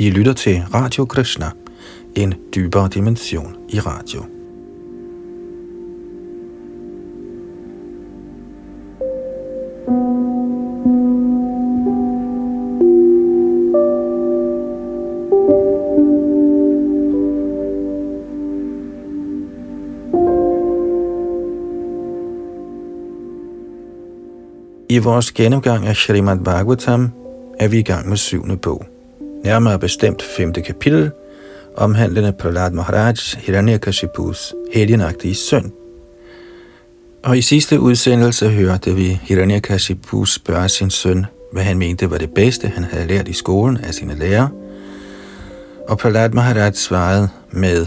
I lytter til Radio Krishna, en dybere dimension i radio. I vores gennemgang af Srimad Bhagavatam er vi i gang med syvende bog. Nærmere bestemt femte kapitel, omhandlende Prahlad Maharaj Hiranyakashipus helgenagtige søn. Og i sidste udsendelse hørte vi Hiranyakashipus spørge sin søn, hvad han mente var det bedste, han havde lært i skolen af sine lærere. Og Prahlad Maharaj svarede med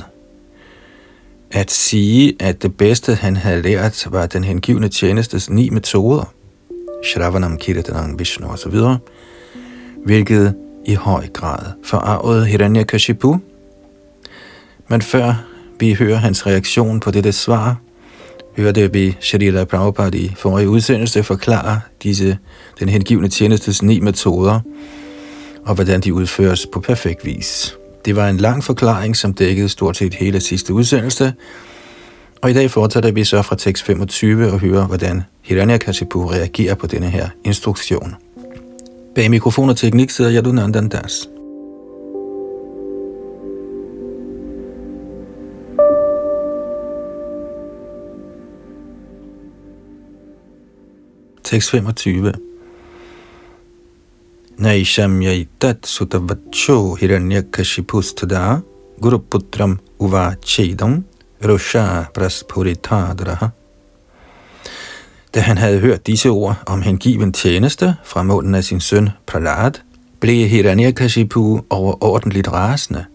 at sige, at det bedste, han havde lært, var den hengivne tjenestes ni metoder – Shravanam Kirtanam Vishnu osv., hvilket i høj grad forarvet Hiranyakashipu. Men før vi hører hans reaktion på dette svar, hørte vi Sharila Prabhupada i forrige udsendelse forklare disse, den hengivne tjenestes ni metoder, og hvordan de udføres på perfekt vis. Det var en lang forklaring, som dækkede stort set hele sidste udsendelse, og i dag fortsætter vi så fra tekst 25 og hører, hvordan Hiranyakashipu reagerer på denne her instruktion. Bag mikrofon og teknik sidder Yadunandan Das. Tekst 25 Naisham yaitat sutavacho hiranyakashipustada guruputram uvachedam rusha Praspuritadraha. Da han havde hørt disse ord om hengiven tjeneste fra munden af sin søn Prahlad, blev Hiranyakashipu overordentligt rasende.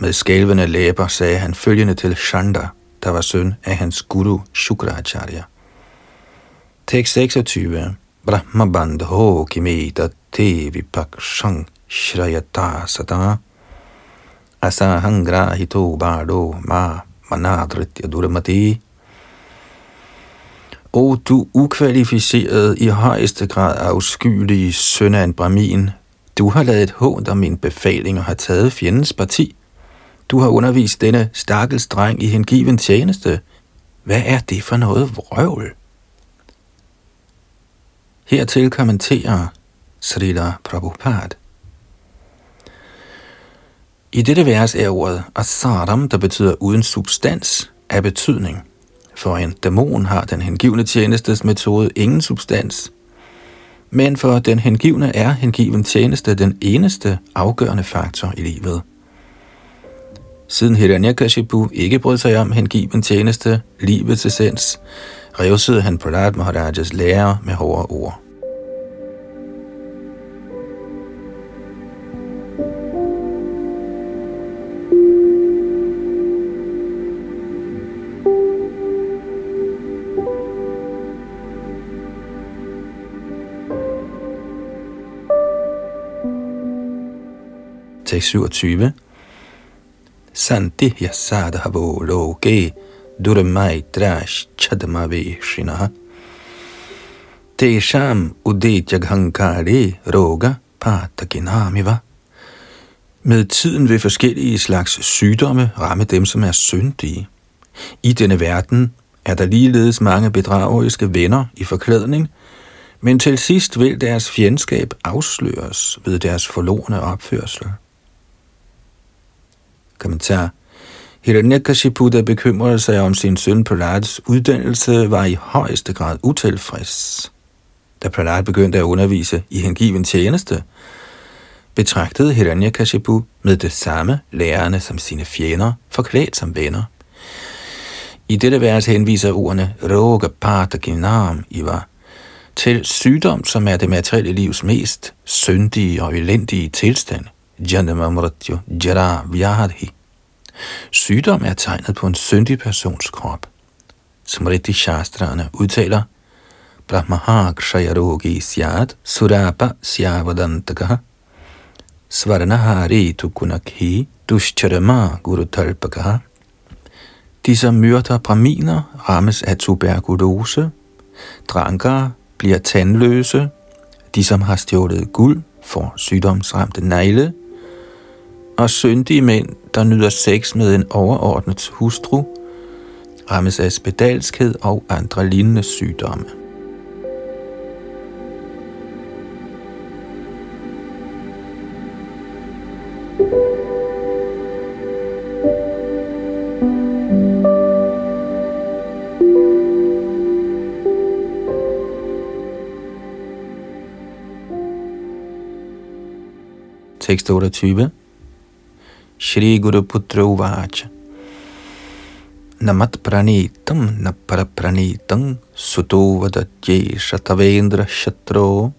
Med skælvende læber sagde han følgende til Shanda, der var søn af hans guru Shukracharya. Tekst 26. Brahma bandho kimeta te vipakshang shrayata sada asahangrahito bardo ma manadritya duramati. O du ukvalificerede i højeste grad afskyelige søn af en bramin, du har lavet et hånd om min befaling og har taget fjendens parti. Du har undervist denne stakkels dreng i hengiven tjeneste. Hvad er det for noget vrøvl? Hertil kommenterer Srila Prabhupada. I dette vers er ordet asaram, der betyder uden substans, af betydning. For en dæmon har den hengivne tjenestes metode ingen substans. Men for den hengivne er hengiven tjeneste den eneste afgørende faktor i livet. Siden Hiranyakashipu ikke brød sig om hengiven tjeneste, livets essens, revsede han Prahlad Maharajas lærer med hårde ord. Tekst 27. Santi yasadhavo loke durmaitrash chadmavi shinaha. Tesham udejaghankare roga patakinamiva. Med tiden vil forskellige slags sygdomme ramme dem, som er syndige. I denne verden er der ligeledes mange bedrageriske venner i forklædning, men til sidst vil deres fjendskab afsløres ved deres forlorene opførsel. Kommentar. Hiranyakashipu, der bekymrede sig om sin søn Pralads uddannelse, var i højeste grad utilfreds. Da Pralad begyndte at undervise i hengiven tjeneste, betragtede Hiranyakashipu med det samme lærerne som sine fjender, forklædt som venner. I dette vers henviser ordene Roga Patakinam Iva til sygdom, som er det materielle livs mest syndige og elendige tilstand. Janama Mrityu Jara Vyahadhi. Sygdom er tegnet på en syndig persons krop. Smriti Shastrana udtaler, Brahmaha Kshayarogi Syat Surapa Syavadantaka Svarnahari Tukunakhi Dushcharama Gurutalpaka De, som myrder braminer, rammes af tuberkulose. Drankere bliver tandløse. De, som har stjålet guld, får sygdomsramte negle og syndige mænd, der nyder sex med en overordnet hustru, rammes af spedalskhed og andre lignende sygdomme. Tekst 28. Shri Guru Putra Uvacha. Namat pranitam na parapranitam suto vadatye shatavendra shatro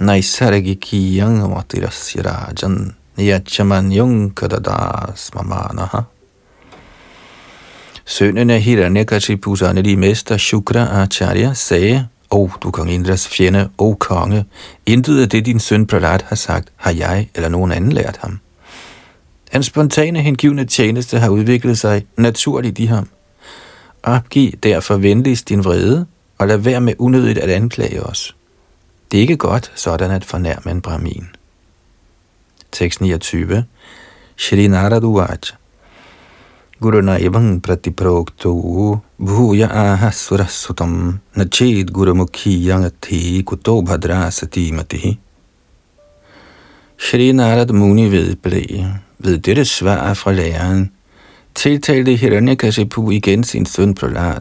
naisargikiyang matirasya rajan yachamanyung kadadas mamanaha. Sønnen af Hiranyakashipus de mester Shukra Acharya sagde, O oh, du kong Indras fjende, o oh, konge, intet af det din søn Prahlad har sagt, har jeg eller nogen anden lært ham. Hans spontane hengivne tjeneste har udviklet sig naturligt i ham. Opgiv derfor venligst din vrede, og lad være med unødigt at anklage os. Det er ikke godt sådan at fornærme en brahmin. Tekst 29. Shri Naradu Vacha Guruna evang pratiprokto bhuya aha surasutam Guru gurumukhi yangati kuto bhadrasati matihi. Shri Narad Muni vedblev ved dette svar fra læreren, tiltalte Hiranyakashipu igen sin søn Prahlad.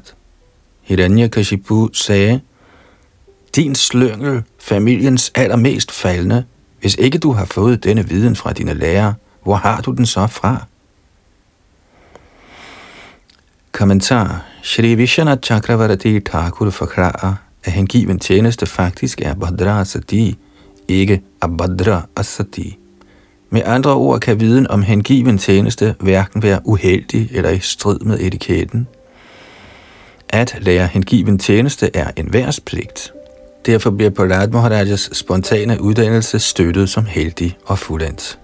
Hiranyakashipu sagde, Din slyngel, familiens allermest faldende, hvis ikke du har fået denne viden fra dine lærere, hvor har du den så fra? Kommentar Shri Vishwanath Chakravarti Thakur forklarer, at hengiven tjeneste faktisk er Bhadra Sati, ikke Abhadra Asati. Med andre ord kan viden om hengiven tjeneste hverken være uheldig eller i strid med etiketten. At lære hengiven tjeneste er en pligt. Derfor bliver Prahlad Maharajas spontane uddannelse støttet som heldig og fuldendt.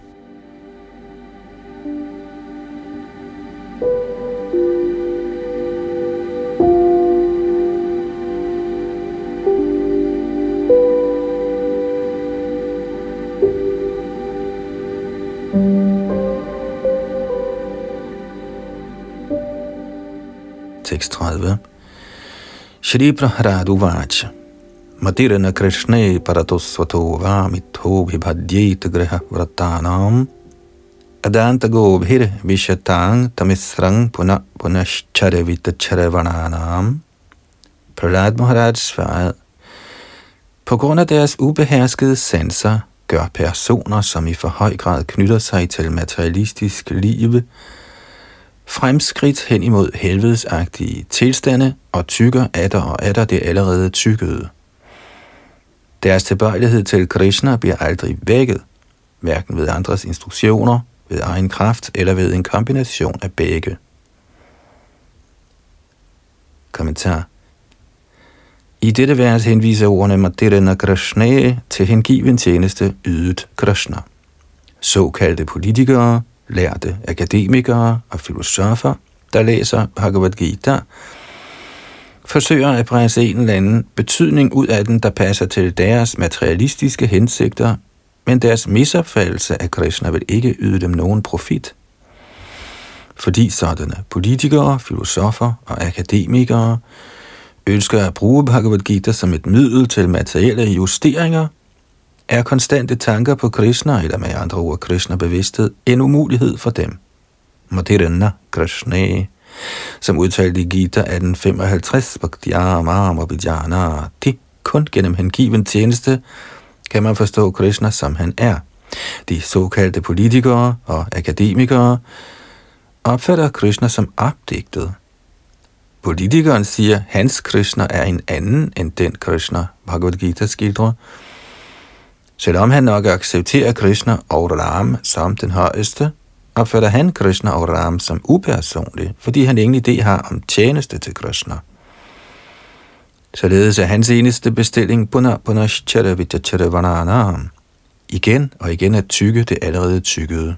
36. Shri Prahrad Uvacha Matirana Krishne Paratosvato Vamitho Vibhadyet Griha Vratanam. Adanta Gobhir Vishatang Tamisrang Puna Punashcharavita Charavananam. Prahlad Maharaj svarede, på grund af deres ubeherskede sanser gør personer, som i for høj grad knytter sig til materialistisk liv, fremskridt hen imod helvedesagtige tilstande og tykker atter og atter det allerede tykkede. Deres tilbøjelighed til Krishna bliver aldrig vækket, hverken ved andres instruktioner, ved egen kraft eller ved en kombination af begge. Kommentar i dette vers henviser ordene Madhirana Krishna til hengiven tjeneste ydet Krishna. Såkaldte politikere, lærte akademikere og filosofer, der læser Bhagavad Gita, forsøger at presse en eller anden betydning ud af den, der passer til deres materialistiske hensigter, men deres misopfattelse af Krishna vil ikke yde dem nogen profit. Fordi sådanne politikere, filosofer og akademikere ønsker at bruge Bhagavad Gita som et middel til materielle justeringer, er konstante tanker på Krishna, eller med andre ord Krishna bevidsthed, en umulighed for dem. Madirana Krishna, som udtalte i Gita 1855, Bhaktyamam Ti, kun gennem hengiven tjeneste, kan man forstå Krishna, som han er. De såkaldte politikere og akademikere opfatter Krishna som opdigtet, Politikeren siger, hans Krishna er en anden end den Krishna, Bhagavad Gita skildrer. Selvom han nok accepterer Krishna og Ram som den højeste, opfatter han Krishna og Ram som upersonlig, fordi han ingen idé har om tjeneste til Krishna. Således er hans eneste bestilling Puna Punashchara Vichachara Igen og igen at tykke det allerede tykkede.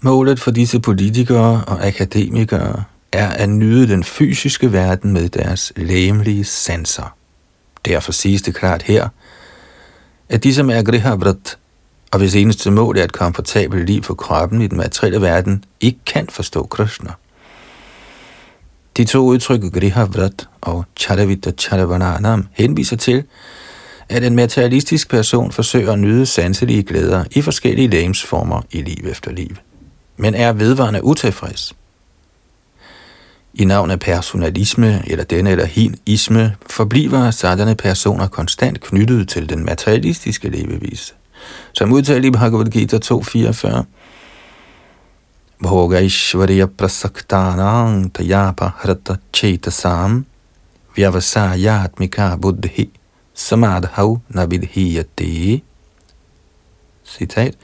Målet for disse politikere og akademikere er at nyde den fysiske verden med deres læmelige sanser. Derfor siges det klart her, at de som er grihavrat, og hvis eneste mål er et komfortabelt liv for kroppen i den materielle verden, ikke kan forstå Krishna. De to udtryk, grihavrat og Charavita Charavananam, henviser til, at en materialistisk person forsøger at nyde sanselige glæder i forskellige lægemsformer i liv efter liv, men er vedvarende utilfreds. I navn af personalisme eller denne eller hin isme forbliver sådanne personer konstant knyttet til den materialistiske levevis. Som udtalt i Bhagavad Gita 2.44, Bhogaishvarya prasaktanang tayapa hrata chetasam vyavasayatmika buddhi samadhav navidhiyate. Citat.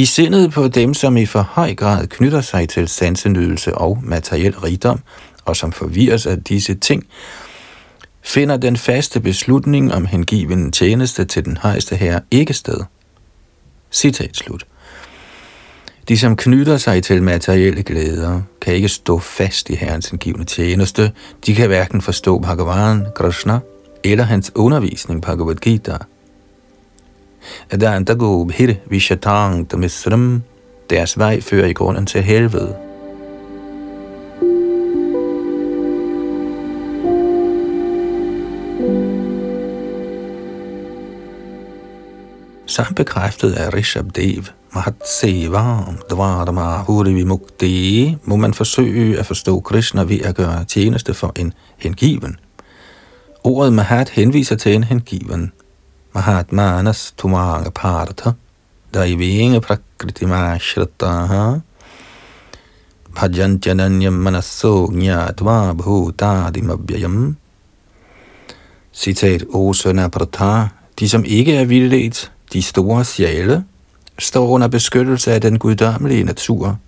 I sindet på dem, som i for høj grad knytter sig til sansenydelse og materiel rigdom, og som forvirres af disse ting, finder den faste beslutning om hengiven tjeneste til den højeste herre ikke sted. Citat slut. De, som knytter sig til materielle glæder, kan ikke stå fast i Herrens hengivne tjeneste. De kan hverken forstå Bhagavan, Krishna, eller hans undervisning Bhagavad Gita. Adantago Bhir Vishatang Tamisram, deres vej fører i grunden til helvede. Samt bekræftet af Rishabdev, Mahatsevam, Dvarama Huri Vimukti, må man forsøge at forstå Krishna ved at gøre tjeneste for en hengiven. Ordet Mahat henviser til en hengiven. Mahat Manas Tumanga Partha, Daivinga Prakritima Shrataha, Bhajanjananyam Manasso Gnatva Bhutadimabhyayam. Citat O søn af Prata, de som ikke er vildledt, de store sjæle står under beskyttelse af den guddommelige natur.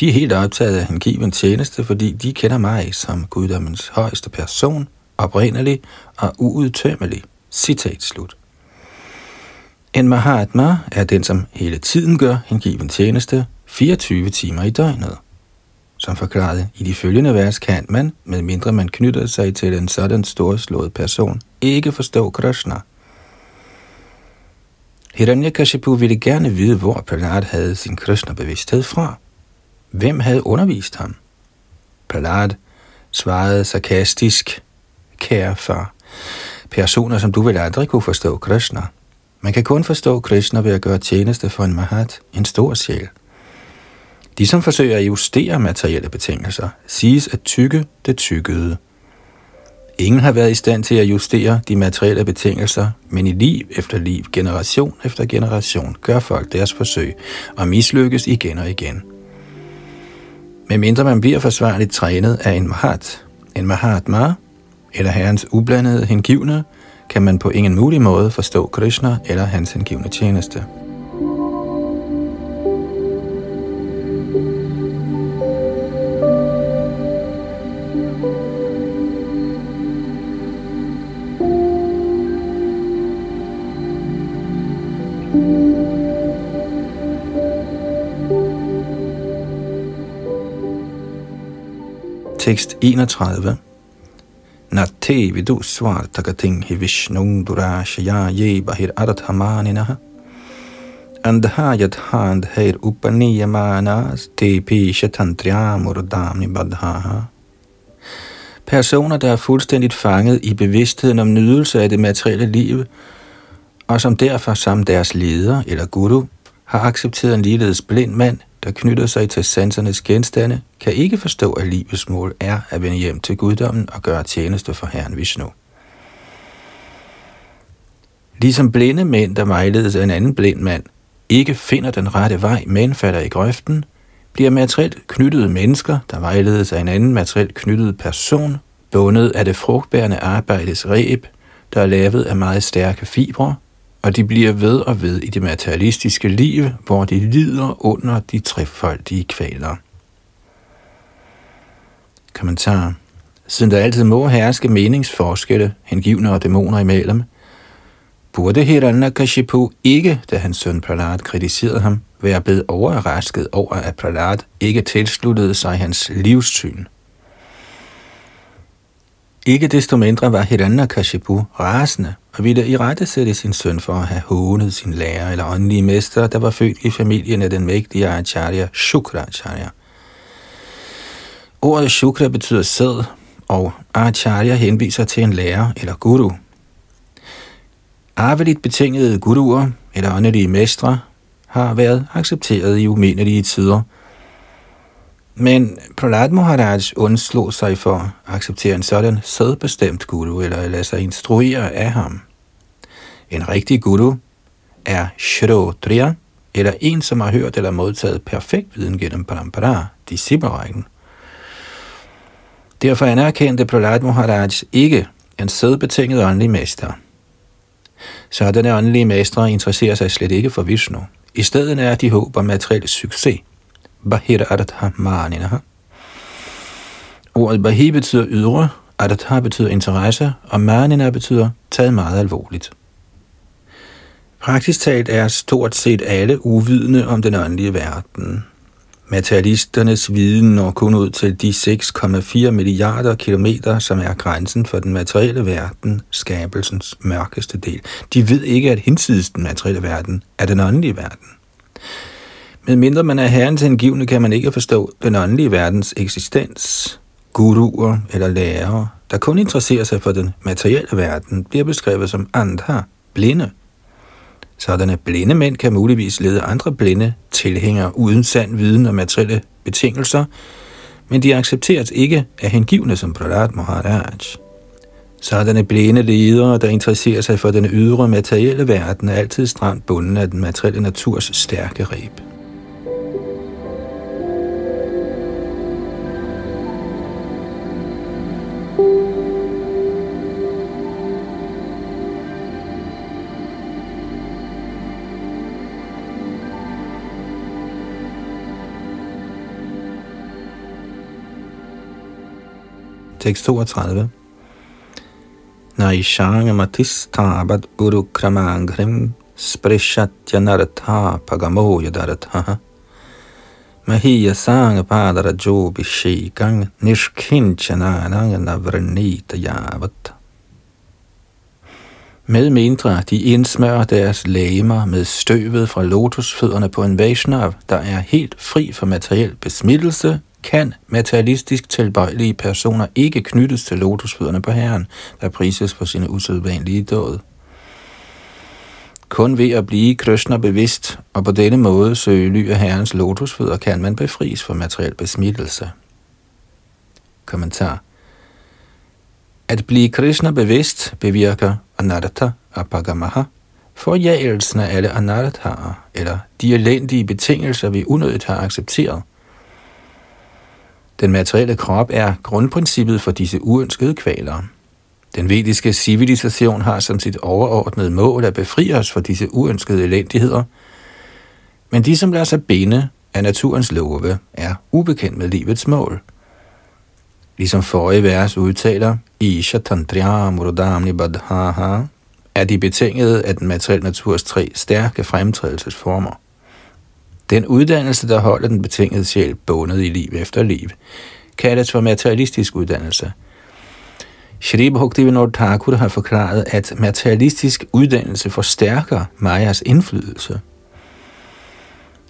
De er helt optaget af hengiven tjeneste, fordi de kender mig som guddommens højeste person, oprindelig og uudtømmelig. Citat slut. En Mahatma er den, som hele tiden gør hengiven tjeneste 24 timer i døgnet. Som forklaret i de følgende vers kan man, med mindre man knytter sig til en sådan storslået person, ikke forstå Krishna – Hiranyakashipu ville gerne vide, hvor Prahlad havde sin Krishna-bevidsthed fra. Hvem havde undervist ham? Prahlad svarede sarkastisk, kære far, personer som du vil aldrig kunne forstå Krishna. Man kan kun forstå Krishna ved at gøre tjeneste for en mahat, en stor sjæl. De, som forsøger at justere materielle betingelser, siges at tykke det tykkede. Ingen har været i stand til at justere de materielle betingelser, men i liv efter liv, generation efter generation, gør folk deres forsøg og mislykkes igen og igen. Men mindre man bliver forsvarligt trænet af en mahat, en mahatma, eller herrens ublandede hengivne, kan man på ingen mulig måde forstå Krishna eller hans hengivne tjeneste. Tekst 31. Nate vidu svartagating hi vishnung durashaya ye bahir arthamaninaha. Andhayat handhair upaniyamanas tepi shatantriamurdamni badhaha. Personer, der er fuldstændigt fanget i bevidstheden om nydelse af det materielle liv, og som derfor som deres leder eller guru har accepteret en ligeledes blind mand, der knytter sig til sansernes genstande, kan ikke forstå, at livets mål er at vende hjem til guddommen og gøre tjeneste for Herren Vishnu. Ligesom blinde mænd, der vejledes af en anden blind mand, ikke finder den rette vej, men falder i grøften, bliver materielt knyttede mennesker, der vejledes af en anden materielt knyttet person, bundet af det frugtbærende arbejdes reb, der er lavet af meget stærke fibre, og de bliver ved og ved i det materialistiske liv, hvor de lider under de trefoldige kvaler. Kommentar. Siden der altid må herske meningsforskelle, hengivne og dæmoner imellem, burde Hiranyakashipu ikke, da hans søn Prahlad kritiserede ham, være blevet overrasket over, at Prahlad ikke tilsluttede sig hans livssyn. Ikke desto mindre var Hiranyakashipu rasende og ville i rette sætte sin søn for at have hånet sin lærer eller åndelige mester, der var født i familien af den mægtige Acharya Shukracharya. Ordet Shukra betyder sæd, og Acharya henviser til en lærer eller guru. Arveligt betingede guruer eller åndelige mestre har været accepteret i umenelige tider – men Prahlad Maharaj undslog sig for at acceptere en sådan sædbestemt guru eller lade sig instruere af ham. En rigtig guru er Shrodriya, eller en, som har hørt eller modtaget perfekt viden gennem parampara, disciplerækken. Derfor anerkendte Prahlad Maharaj ikke en sædbetinget åndelig mester. Sådanne åndelige mestre interesserer sig slet ikke for Vishnu. I stedet er de håber materiel succes – Bahir Adatha Maninaha. Ordet Bahi betyder ydre, Adatha betyder interesse, og Manina betyder taget meget alvorligt. Praktisk talt er stort set alle uvidende om den åndelige verden. Materialisternes viden når kun ud til de 6,4 milliarder kilometer, som er grænsen for den materielle verden, skabelsens mørkeste del. De ved ikke, at hinsides den materielle verden er den åndelige verden. Men mindre man er herrens hengivne, kan man ikke forstå den åndelige verdens eksistens. Guruer eller lærere, der kun interesserer sig for den materielle verden, bliver beskrevet som andha, blinde. Sådanne blinde mænd kan muligvis lede andre blinde tilhængere uden sand viden og materielle betingelser, men de accepteres ikke af hengivne som Prahlad Maharaj. Sådanne blinde ledere, der interesserer sig for den ydre materielle verden, er altid stramt bunden af den materielle naturs stærke reb. Tekst 32. Naishanga matistabat urukramangrim sprishatya naratha pagamo yadaratha Mahiya sanga padara jobi shikang nishkinchananang navranita yavat. Med mindre de indsmører deres lægemer med støvet fra lotusfødderne på en Vaishnav, der er helt fri for materiel besmittelse, kan materialistisk tilbøjelige personer ikke knyttes til lotusfødderne på Herren, der prises for sine usædvanlige død. Kun ved at blive Krishna bevidst og på denne måde søge ly af Herrens lotusfødder, kan man befries for materiel besmittelse. Kommentar At blive Krishna bevidst bevirker anartha apagamaha, forjagelsen af alle anarthaer, eller de elendige betingelser, vi unødigt har accepteret – den materielle krop er grundprincippet for disse uønskede kvaler. Den vediske civilisation har som sit overordnede mål at befri os for disse uønskede elendigheder, men de, som lader sig binde af naturens love, er ubekendt med livets mål. Ligesom forrige vers udtaler, Isha Tandriya Murudamni Badhaha, er de betingede af den materielle naturs tre stærke fremtrædelsesformer. Den uddannelse, der holder den betingede sjæl bundet i liv efter liv, kaldes for materialistisk uddannelse. Shri Bhaktivinoda Thakur har forklaret, at materialistisk uddannelse forstærker Majas indflydelse.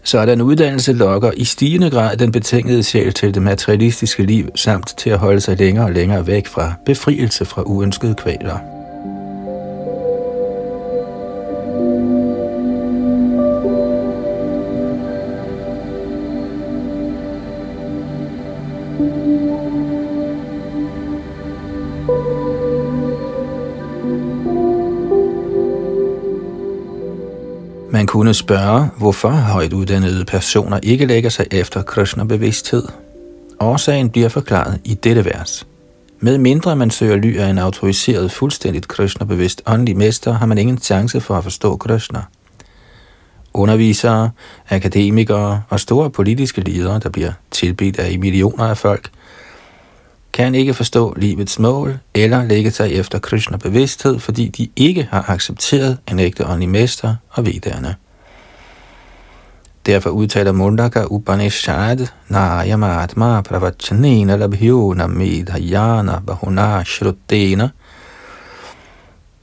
Så den uddannelse lokker i stigende grad den betingede sjæl til det materialistiske liv, samt til at holde sig længere og længere væk fra befrielse fra uønskede kvaler. Kunne spørge, hvorfor højt uddannede personer ikke lægger sig efter Krishna-bevidsthed. Årsagen bliver forklaret i dette vers. Med mindre man søger ly af en autoriseret, fuldstændigt Krishna-bevidst åndelig mester, har man ingen chance for at forstå Krishna. Undervisere, akademikere og store politiske ledere, der bliver tilbedt af millioner af folk, kan ikke forstå livets mål eller lægge sig efter Krishna bevidsthed, fordi de ikke har accepteret en ægte åndelig mester og vedderne. Derfor udtaler Mundaka Upanishad, Nayama Atma Pravachanena Labhyona Medhayana Bahuna Shrutena.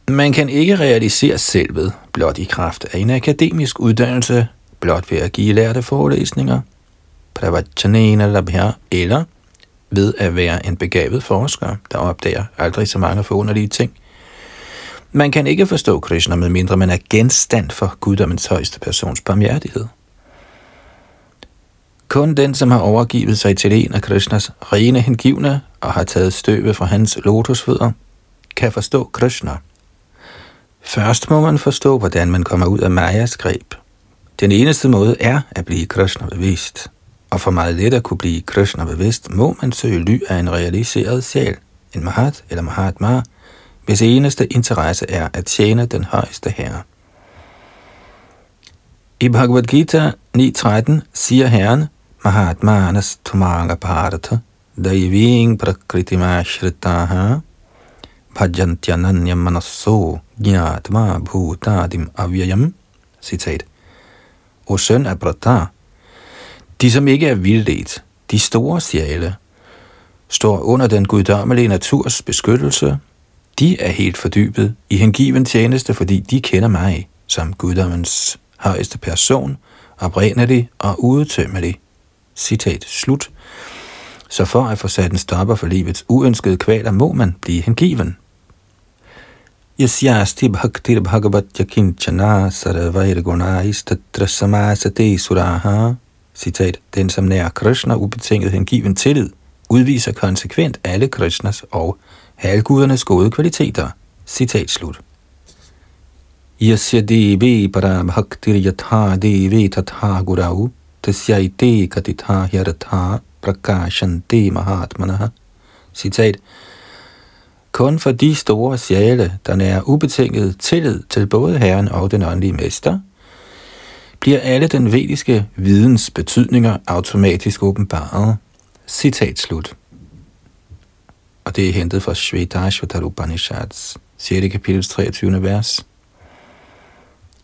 Man kan ikke realisere selvet blot i kraft af en akademisk uddannelse, blot ved at give lærte forelæsninger, Pravachanena Labhya, eller ved at være en begavet forsker, der opdager aldrig så mange forunderlige ting. Man kan ikke forstå Krishna, med mindre man er genstand for guddommens højeste persons barmhjertighed. Kun den, som har overgivet sig til en af Krishnas rene hengivne og har taget støvet fra hans lotusfødder, kan forstå Krishna. Først må man forstå, hvordan man kommer ud af Majas greb. Den eneste måde er at blive Krishna bevidst. Og for meget let at kunne blive Krishna bevidst, må man søge ly af en realiseret sjæl, en Mahat eller Mahatma, hvis eneste interesse er at tjene den højeste herre. I Bhagavad Gita 9.13 siger Herren, Mahatmanas tumanga bharata, daiving prakritimashhritaha, bhajantyananyam manasso, jnatma bhutadim avyayam. Citat. O søn af Brata, de som ikke er vildt, de store sjæle, står under den guddommelige naturs beskyttelse. De er helt fordybet i hengiven tjeneste, fordi de kender mig som guddommens højeste person, oprindelig og udtømmelig. Citat slut. Så for at få sat en stopper for livets uønskede kvaler, må man blive hengiven. Yasyasti bhaktir bhagavat yakinchana saravair gunais tatra samasate suraha. Citat, den som nær Krishna ubetinget hengiven tillid, udviser konsekvent alle Krishnas og halvgudernes gode kvaliteter. Citat slut. Yasya devi para bhaktir yatha devi tatha gurau tasyaite katitha hyaratha prakashante mahatmanah. Citat. Kun for de store sjæle, der nærer ubetinget tillid til både Herren og den åndelige mester, bliver alle den vediske videns betydninger automatisk åbenbaret. Citat slut. Og det er hentet fra Shvetashvatar Upanishads 6. kapitel 23. vers.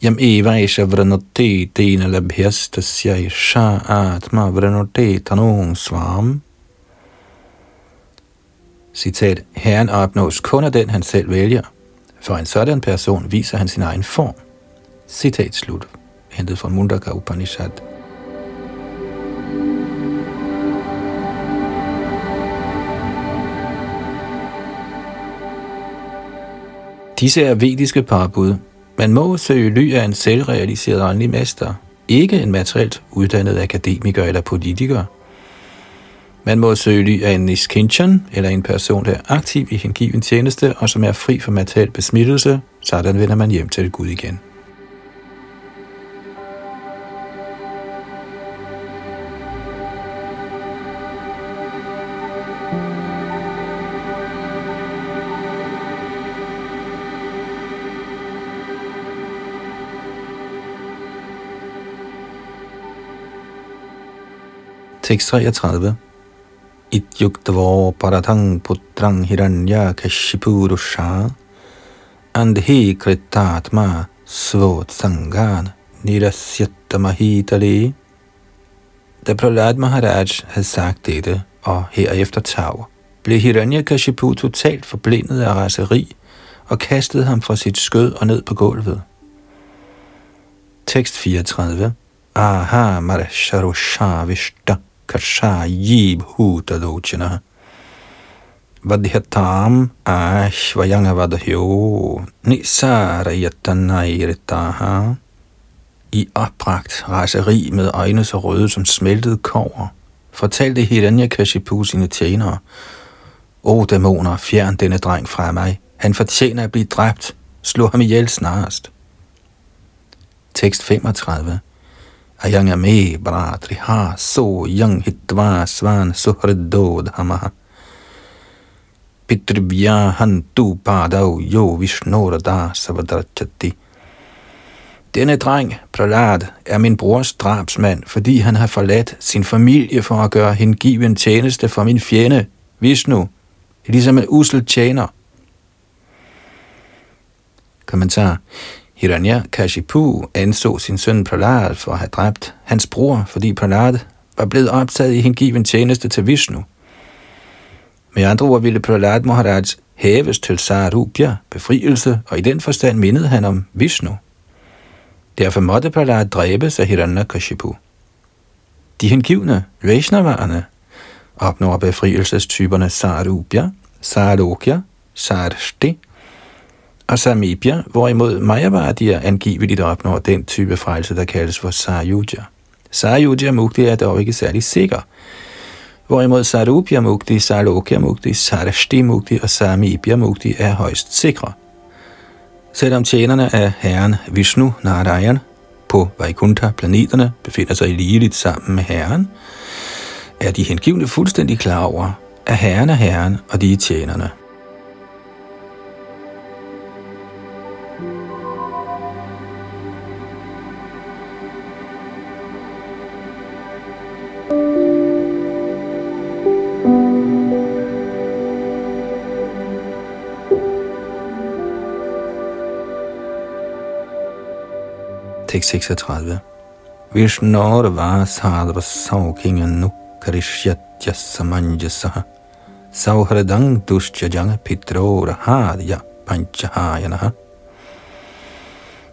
Yam eva esha vranote tena labhyastasya isha atma vranote tanung svam. Citat, Herren opnås kun af den, han selv vælger. For en sådan person viser han sin egen form. Citat slut. Hentet fra Mundaka Upanishad. Disse er vediske parbud, man må søge ly af en selvrealiseret åndelig mester, ikke en materielt uddannet akademiker eller politiker. Man må søge ly af en niskinchan, eller en person, der er aktiv i hengiven tjeneste, og som er fri for materiel besmittelse, sådan vender man hjem til Gud igen. Tekst 33. Ityuktavo paratang putrang hiranya kashipurusha andhi kritatma svot sangan nirasyattamahitale. Da Prahlad Maharaj havde sagt dette, og herefter tav, blev Hiranyakashipu totalt forblindet af raseri og kastede ham fra sit skød og ned på gulvet. Tekst 34. Aha marasharusha vishta kashayi bhutalochana vadhyatam ashvayangavadhyo nisarayatanayiritaha i opbragt raseri med øjne så røde som smeltet kover, fortalte Hiranyakashipu sine tjenere, O dæmoner, fjern denne dreng fra mig. Han fortjener at blive dræbt. Slå ham ihjel snarest. Tekst 35 ayangame ha so yang hitva svan suhrido dhamaha pitribhya hantu padau yo vishnurada savadrachati. Denne dreng, Prahlad, er min brors drabsmand, fordi han har forladt sin familie for at gøre hengiven tjeneste for min fjende, Vishnu, ligesom en usel tjener. Kommentar. Hiranya Kashipu anså sin søn Prahlad for at have dræbt hans bror, fordi Prahlad var blevet optaget i hengiven tjeneste til Vishnu. Med andre ord ville Prahlad Maharaj hæves til Sarupya, befrielse, og i den forstand mindede han om Vishnu. Derfor måtte Prahlad dræbes af Hiranyakashipu. De hengivne, Vaishnaverne, opnår befrielsestyperne Sarupya, Sarokya, Sarshti og Samibya, hvorimod Mayavadier angiveligt opnår den type frelse, der kaldes for Sayuja. Sayuja Mukti er dog ikke særlig sikker, hvorimod Sarupya Mukti, Sarokya Mukti, Sarashti Mukti og Samibya Mukti er højst sikre. Selvom tjenerne af herren Vishnu Narayan på Vaikuntha-planeterne befinder sig ligeligt sammen med herren, er de hengivne fuldstændig klar over, at herren er herren, og de er tjenerne. Tekst 36. Vishnor Vasadva saukinga nukarishyatya Samanjasaha Sauhradang Dushjajanga Pitrora Hadya Panchahayanaha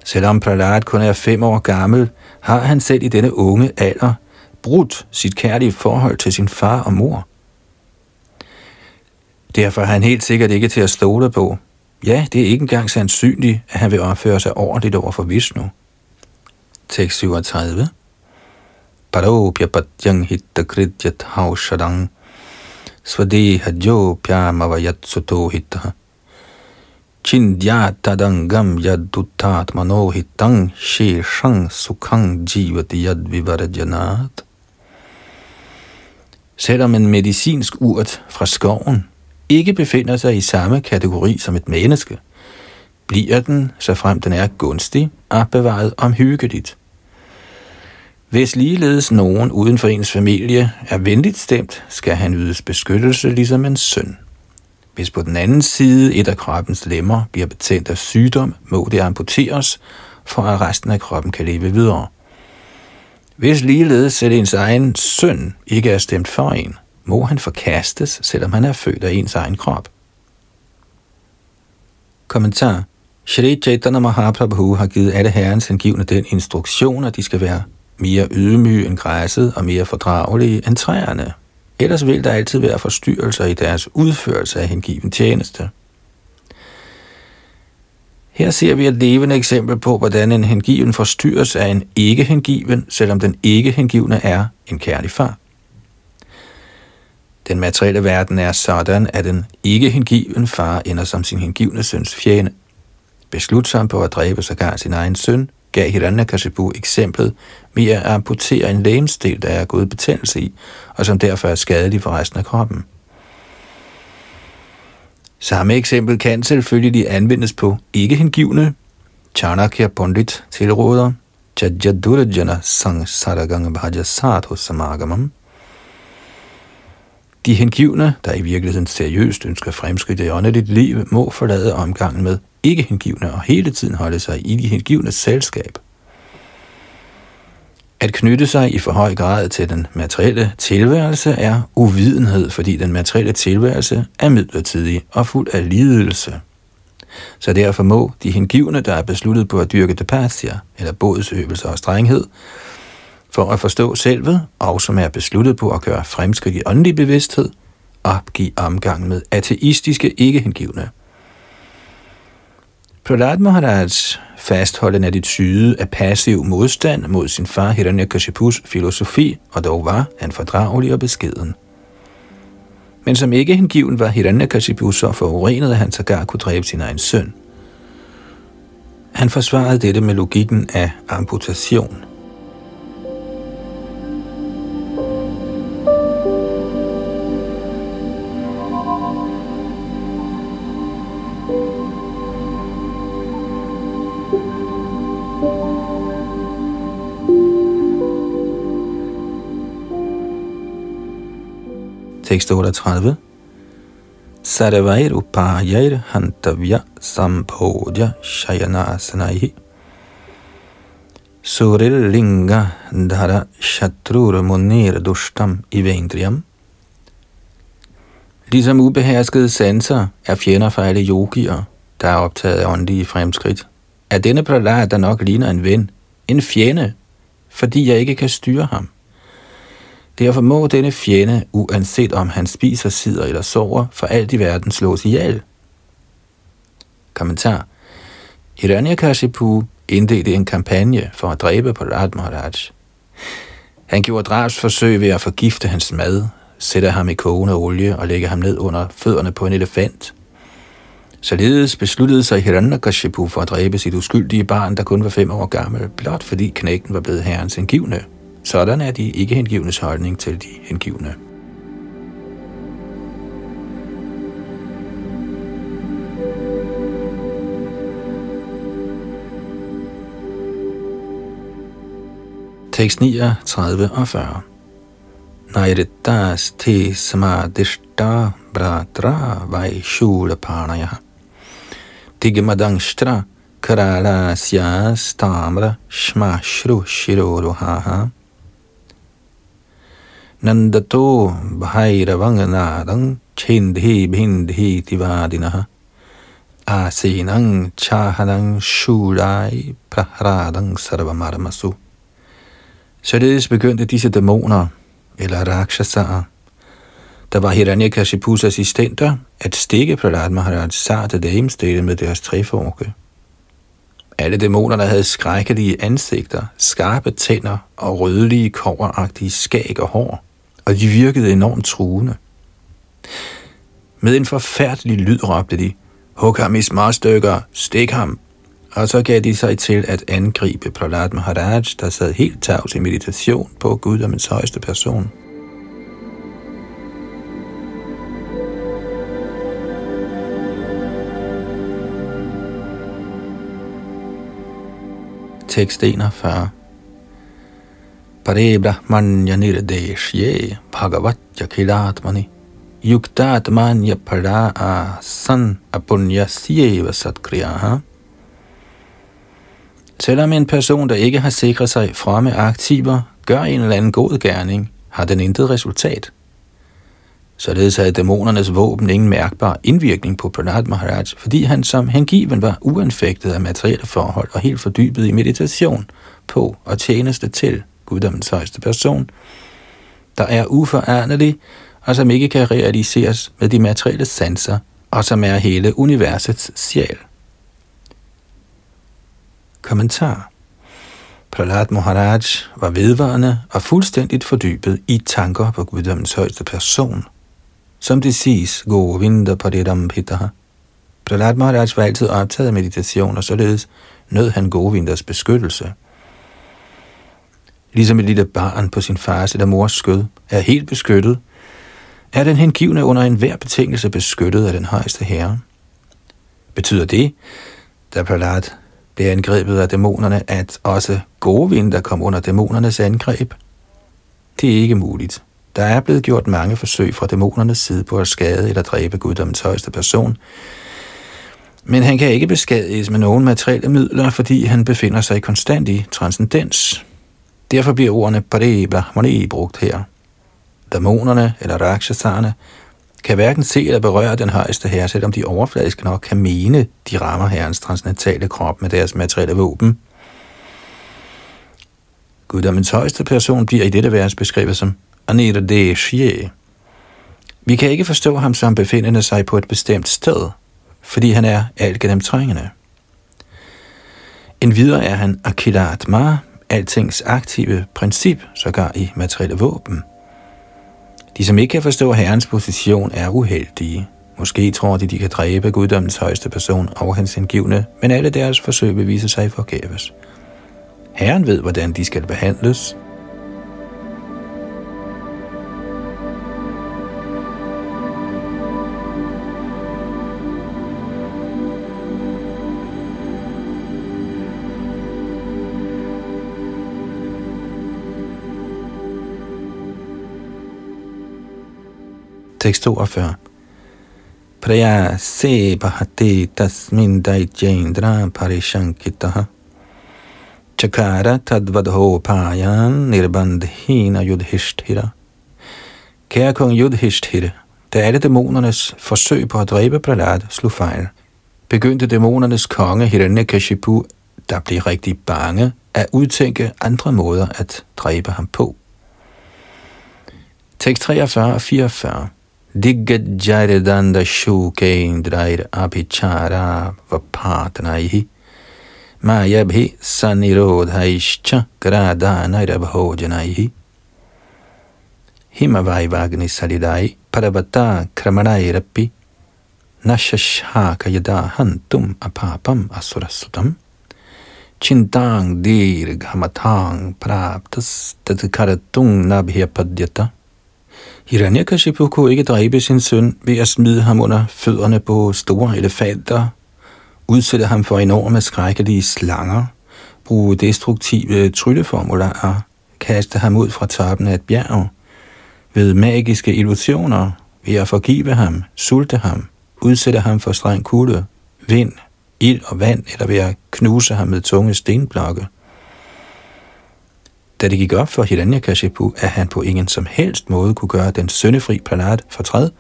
Selvom Prahlad kun er fem år gammel, har han selv i denne unge alder brudt sit kærlige forhold til sin far og mor. Derfor er han helt sikkert ikke til at stole på. Ja, det er ikke engang sandsynligt, at han vil opføre sig ordentligt over for Vishnu. Tekst 37. Paropya patyang hitta haushadang svadeha jopyamavayat suto hitta Chindyatadangam yadutat manohitang sheshang sukhang jivati yadvivarjanat. Selvom en medicinsk urt fra skoven ikke befinder sig i samme kategori som et menneske, bliver den, så frem den er gunstig, opbevaret omhyggeligt. Hvis ligeledes nogen uden for ens familie er venligt stemt, skal han ydes beskyttelse ligesom en søn. Hvis på den anden side et af kroppens lemmer bliver betændt af sygdom, må det amputeres, for at resten af kroppen kan leve videre. Hvis ligeledes selv ens egen søn ikke er stemt for en, må han forkastes, selvom han er født af ens egen krop. Kommentar Shri Chaitanya Mahaprabhu har givet alle herrens hengivne den instruktion, at de skal være mere ydmyge end græsset og mere fordragelige end træerne. Ellers vil der altid være forstyrrelser i deres udførelse af hengiven tjeneste. Her ser vi et levende eksempel på, hvordan en hengiven forstyrres af en ikke-hengiven, selvom den ikke-hengivne er en kærlig far. Den materielle verden er sådan, at en ikke-hengiven far ender som sin hengivne søns fjende. Beslutsom på at dræbe sågar sin egen søn, gav Hiranyakashipu eksemplet med at amputere en lægemsdel, der er gået betændelse i, og som derfor er skadelig for resten af kroppen. Samme eksempel kan selvfølgelig anvendes på ikke-hengivne. Chanakya Pandit tilråder Chajadurajana Sang Saragang Bhaja Sadhu Samagamam. De hengivne, der i virkeligheden seriøst ønsker fremskridt i åndeligt liv, må forlade omgangen med ikke hengivne og hele tiden holde sig i de hengivnes selskab. At knytte sig i for høj grad til den materielle tilværelse er uvidenhed, fordi den materielle tilværelse er midlertidig og fuld af lidelse. Så derfor må de hengivne, der er besluttet på at dyrke tapasya, eller bådsøvelser og strenghed, for at forstå selvet, og som er besluttet på at gøre fremskridt i åndelig bevidsthed, opgive omgang med ateistiske ikke-hengivne. Prahlad fastholdt en attitude af passiv modstand mod sin far Hiranyakashipus filosofi, og dog var han fordragelig og beskeden. Men som ikke hengiven var Hiranyakashipu så forurenet, at han sågar kunne dræbe sin egen søn. Han forsvarede dette med logikken af amputation – Tekst 38. Sarvair upayair hantavya sampodya shayanasanaihi Suril Linga Dhara Shatrur Munir Dushtam Ivendriam. Ligesom ubeherskede sanser er fjender for alle yogier, der er optaget af åndelige fremskridt, er denne pralat, der nok ligner en ven, en fjende, fordi jeg ikke kan styre ham. Derfor må denne fjende, uanset om han spiser, sidder eller sover, for alt i verden slås ihjel. Kommentar. Hiranyakashipu indledte en kampagne for at dræbe Parat Maharaj. Han gjorde drabsforsøg ved at forgifte hans mad, sætte ham i kogende olie og lægge ham ned under fødderne på en elefant. Således besluttede sig Hiranyakashipu for at dræbe sit uskyldige barn, der kun var fem år gammel, blot fordi knægten var blevet herrens indgivende. Sådan er de ikke hengivnes holdning til de hengivne. Tekst 39 og 40. Nairitas te samadishta bratra vai shula panaya. Digmadangshtra karalasya stamra shmashru shiroruhaha. Nandato bhairavang chindhi bhindhi tivadinah Asinang chahanang shurai prahradang sarvamarmasu. Således begyndte disse dæmoner, eller rakshasaer, der var Hiranyakashipus assistenter, at stikke Prahlad Maharaj sarte damestille med deres træforke. Alle dæmonerne havde skrækkelige ansigter, skarpe tænder og rødlige, koveragtige skæg og hår, og de virkede enormt truende. Med en forfærdelig lyd råbte de, hug ham i småstykker, stik ham, og så gav de sig til at angribe Prahlad Maharaj, der sad helt tavs i meditation på Gud og højeste person. Tekst 41 Pare Brahmanya Nirdeshye Bhagavatya Kilatmani Yuktatmanya Para San Apunyasyeva Satkriyaha Selvom en person, der ikke har sikret sig fremme aktiver, gør en eller anden god gerning, har den intet resultat. Således havde dæmonernes våben ingen mærkbar indvirkning på Pranat Maharaj, fordi han som hengiven var uanfægtet af materielle forhold og helt fordybet i meditation på og tjeneste til guddommens højeste person, der er uforanderlig, og som ikke kan realiseres med de materielle sanser, og som er hele universets sjæl. Kommentar Prahlad Maharaj var vedvarende og fuldstændigt fordybet i tanker på guddommens højeste person. Som det siges, Govinda Paridam Pitaha. Prahlad Maharaj var altid optaget af meditation, og således nød han Govinders beskyttelse. Ligesom et lille barn på sin fars eller mors skød er helt beskyttet, er den hengivne under enhver betingelse beskyttet af den højeste herre. Betyder det, da Prahlad blev angrebet af dæmonerne, at også gode Govinda kom under dæmonernes angreb? Det er ikke muligt. Der er blevet gjort mange forsøg fra dæmonernes side på at skade eller dræbe guddommens højeste person, men han kan ikke beskadiges med nogen materielle midler, fordi han befinder sig i konstant i transcendens. Derfor bliver ordene Pare Brahmani brugt her. Dæmonerne eller rakshasarne kan hverken se eller berøre den højeste herre, selvom de overfladisk nok kan mene, de rammer herrens transcendentale krop med deres materielle våben. Guddommens højeste person bliver i dette vers beskrevet som Anita Deshye. Vi kan ikke forstå ham som befindende sig på et bestemt sted, fordi han er alt gennemtrængende. En videre er han Akilatma, altings aktive princip, sågar i materielle våben. De, som ikke kan forstå herrens position, er uheldige. Måske tror de, de kan dræbe guddommens højeste person og hans indgivne, men alle deres forsøg vil vise sig forgæves. Herren ved, hvordan de skal behandles, Tekst 42. Praya se bahati tasmin daijendra parishankitaha Chakara tadvadho payan nirbandhina yudhishthira. Kære kong Yudhishthira, da alle dæmonernes forsøg på at dræbe Prahlad slog fejl, begyndte dæmonernes konge Hiranyakashipu, der blev rigtig bange, at udtænke andre måder at dræbe ham på. Tekst 43 og 44 Diggajairedanda shukendrair apichara vapatnaihi mayabhi sanirodhaischa Himavai vagni salidai paravata kramanairappi nashashaka yada hantum apapam asurasutam chintang dirghamatang praptas tatkaratung nabhyapadyata. Hiranyakashipu kunne ikke dræbe sin søn ved at smide ham under fødderne på store elefanter, udsætte ham for enorme skrækkelige slanger, bruge destruktive trylleformularer, kaste ham ud fra toppen af et bjerg, ved magiske illusioner, ved at forgive ham, sulte ham, udsætte ham for streng kulde, vind, ild og vand, eller ved at knuse ham med tunge stenblokke. Da det gik op for Hiranyakashipu, at han på ingen som helst måde kunne gøre den søndefri planet fortræd,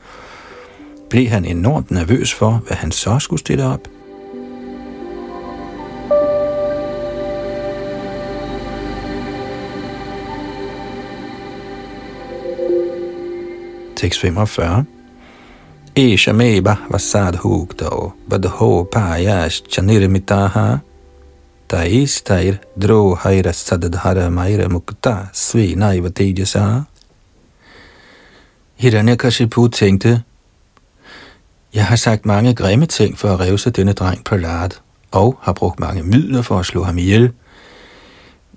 blev han enormt nervøs for, hvad han så skulle stille op. Tekst 45 Esha vasadhugdo vadho payash chanirmitaha Taistair drohaira sadadhara maira mukta svinaiva tejasa. Hiranyakashipu tænkte, jeg har sagt mange grimme ting for at revse denne dreng på lart, og har brugt mange midler for at slå ham ihjel.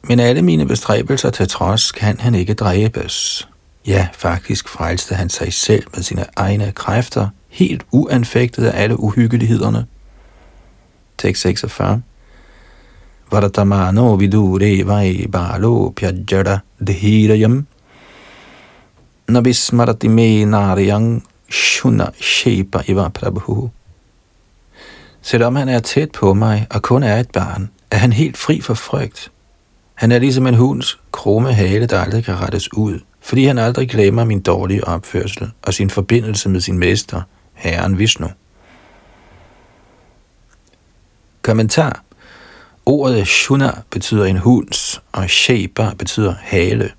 Men alle mine bestræbelser til trods kan han ikke dræbes. Ja, faktisk frelste han sig selv med sine egne kræfter, helt uanfægtet af alle uhyggelighederne. Tekst 46 Vartamano vidure vai balo pyajara dhirayam Nabismarati me nariyang shuna shepa iva prabhu. Selvom han er tæt på mig og kun er et barn, er han helt fri for frygt. Han er ligesom en hunds krumme hale, der aldrig kan rettes ud, fordi han aldrig glemmer min dårlige opførsel og sin forbindelse med sin mester, Herren Vishnu. Kommentar Ordet shuna betyder en hunds, og sheba betyder hale.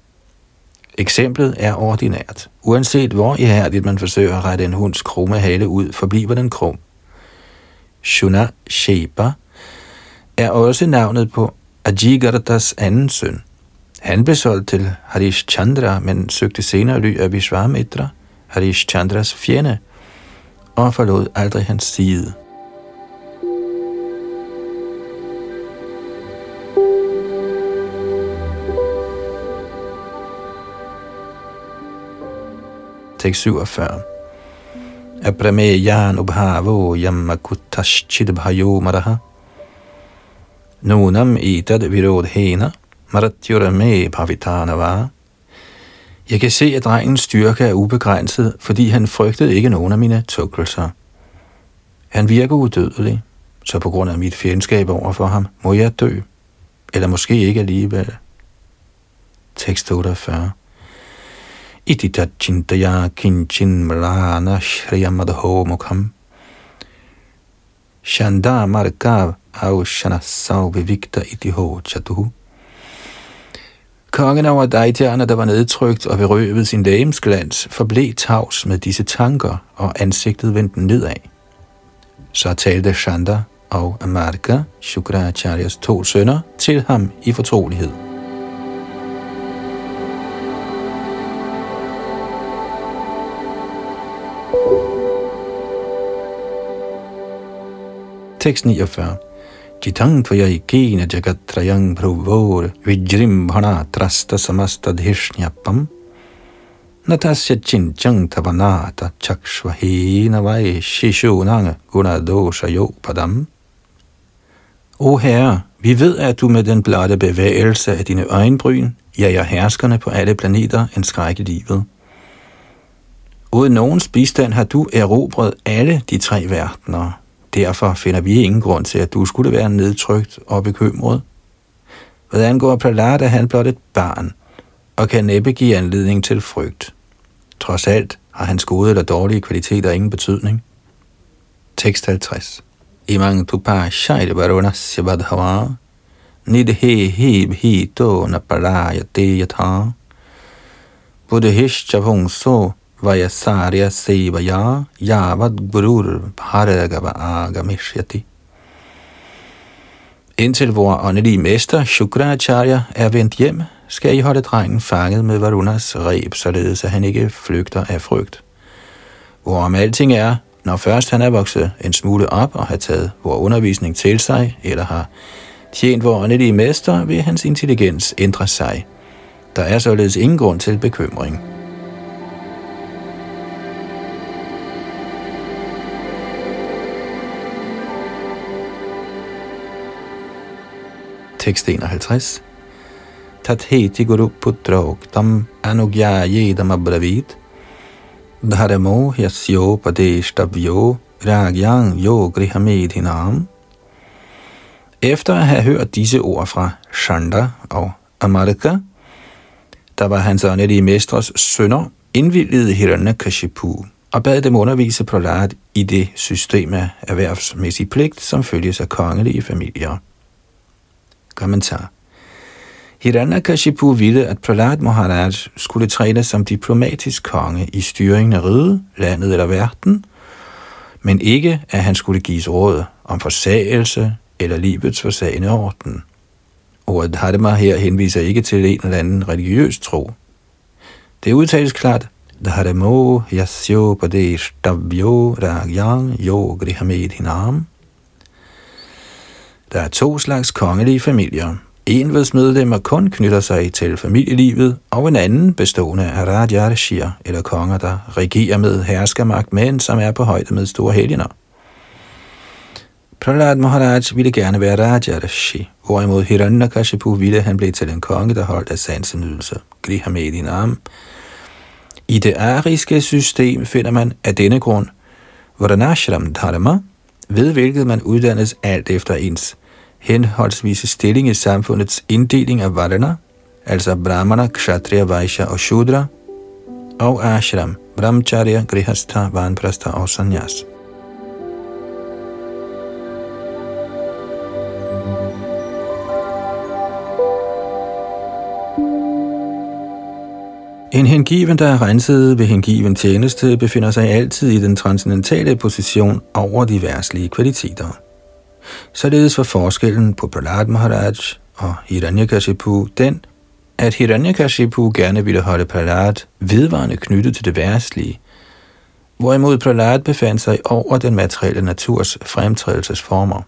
Eksemplet er ordinært. Uanset hvor ihærdigt man forsøger at rette en hunds krumme hale ud, forbliver den krum. Shuna Sheba er også navnet på Ajigardas anden søn. Han blev solgt til Harish Chandra, men søgte senere ly af Vishwamitra, Harish Chandras fjende, og forlod aldrig hans side. Tekst 47. Aprameyan ubhavo yammakutaschid bhayo maraha. Nunam itad virodhena maratyurame bhavitanava. Jeg kan se, at drengens styrke er ubegrænset, fordi han frygtede ikke nogen af mine tukkelser. Han virker udødelig, så på grund af mit fjendskab over for ham, må jeg dø. Eller måske ikke alligevel. Tekst 48 iti tachintaya kinchin mrana shriyamadho mukham. Shanda markav aushanasav bevikta iti ho chatuhu. Kongen over Daitjerne, der var nedtrykt og berøvet sin lægemsglans, forblev tavs med disse tanker, og ansigtet vendte nedad. Så talte Shanda og Amarka, Shukracharyas to sønner, til ham i fortrolighed. Tekst 49. Jitang tvayakena jagatrayang bhruvor vijrimbhana trasta samasta dhishnyapam natasya chinchang tavanata chakshvahina vai shishunang gunadosha yopadam. O Herre, vi ved, at du med den blotte bevægelse af dine øjenbryn jager herskerne på alle planeter en skræk i livet. Uden nogens bistand har du erobret alle de tre verdener, Derfor finder vi ingen grund til, at du skulle være nedtrykt og bekymret. Hvad angår Prahlad, er han blot et barn, og kan næppe give anledning til frygt. Trods alt har hans gode eller dårlige kvaliteter ingen betydning. Tekst 50 Imang tupa shaira varunasya badhava nidhe he bhito napalaya deyatha buddhishcha so vayasarya sevaya yavad gurur bharagava agamishyati Indtil vor åndelige mester, Shukracharya, er vendt hjem, skal I holde drengen fanget med Varunas reb, således at han ikke flygter af frygt. Hvorom alting er, når først han er vokset en smule op og har taget vor undervisning til sig, eller har tjent vor åndelige mester, vil hans intelligens ændre sig. Der er således ingen grund til bekymring. Tekst 51 Tatheti Guru Putra Uktam Anugya Yedam Abravit Dharamo Yasyo Padeshtabhyo Ragyang Yo Grihamedhinam. Efter at have hørt disse ord fra Shanda og Amarika, der var hans åndelige mestres sønner, indvildede Hiranyakashipu og bad dem undervise Prahlad i det system af erhvervsmæssig pligt, som følges af kongelige familier. Kommentar Hiranyakashipu ville, at Prahlad Maharaj skulle træne som diplomatisk konge i styringen af riget, landet eller verden, men ikke, at han skulle gives råd om forsagelse eller livets forsagende orden. Ordet Dharma her henviser ikke til en eller anden religiøs tro. Det udtales klart, Dharmo yasyo padesh tabyo ragyang yo grihamedhinam. Der er to slags kongelige familier, en hvis medlemmer kun knytter sig til familielivet, og en anden bestående af Rajarshir, eller konger, der regerer med herskermagt, men som er på højde med store helgener. Prahlad Maharaj ville gerne være Rajarashi, hvorimod Hiranyakashipu ville han blev til en konge, der holdt af sansenydelse, Grihamedinam. I det ariske system finder man af denne grund Varanashram Dharma, ved hvilket man uddannes alt efter ens henholdsvis stilling i samfundets inddeling af varna, altså brahmana, kshatriya, vaishya og shudra, og ashram, brahmacharya, grihastha, vanprastha og sanyas. En hengiven, der er renset ved hengiven tjeneste, befinder sig altid i den transcendentale position over de værtslige kvaliteter. Således var forskellen på Prahlad Maharaj og Hiranyakashipu den, at Hiranyakashipu gerne ville holde Prahlad vedvarende knyttet til det værtslige, hvorimod Prahlad befandt sig over den materielle naturs fremtrædelsesformer.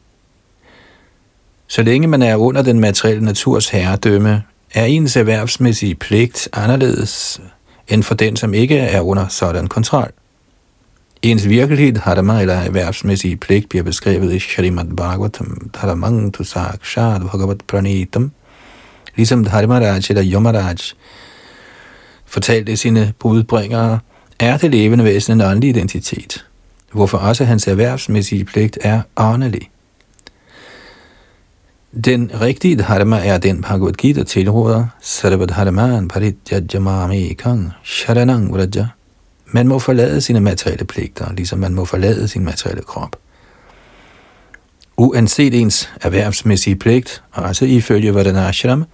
Så længe man er under den materielle naturs herredømme, er ens erhvervsmæssige pligt anderledes end for den, som ikke er under sådan kontrol. Ens virkelighed, dharma eller erhvervsmæssige pligt, bliver beskrevet i Shrimad Bhagavatam, dharamang tu sakshat bhagavat pranitam, ligesom Dharmaraj eller Yomaraj fortalte sine budbringere, er det levende væsen en åndelig identitet, hvorfor også hans erhvervsmæssige pligt er åndelig. Den rigtige dharma er den Bhagavad Gita tilråder, Sarvadharman paritjajamami kang sharanang vraja man må forlade sine materielle pligter, ligesom man må forlade sin materielle krop. Uanset ens erhvervsmæssige pligt, altså ifølge Vadanashram,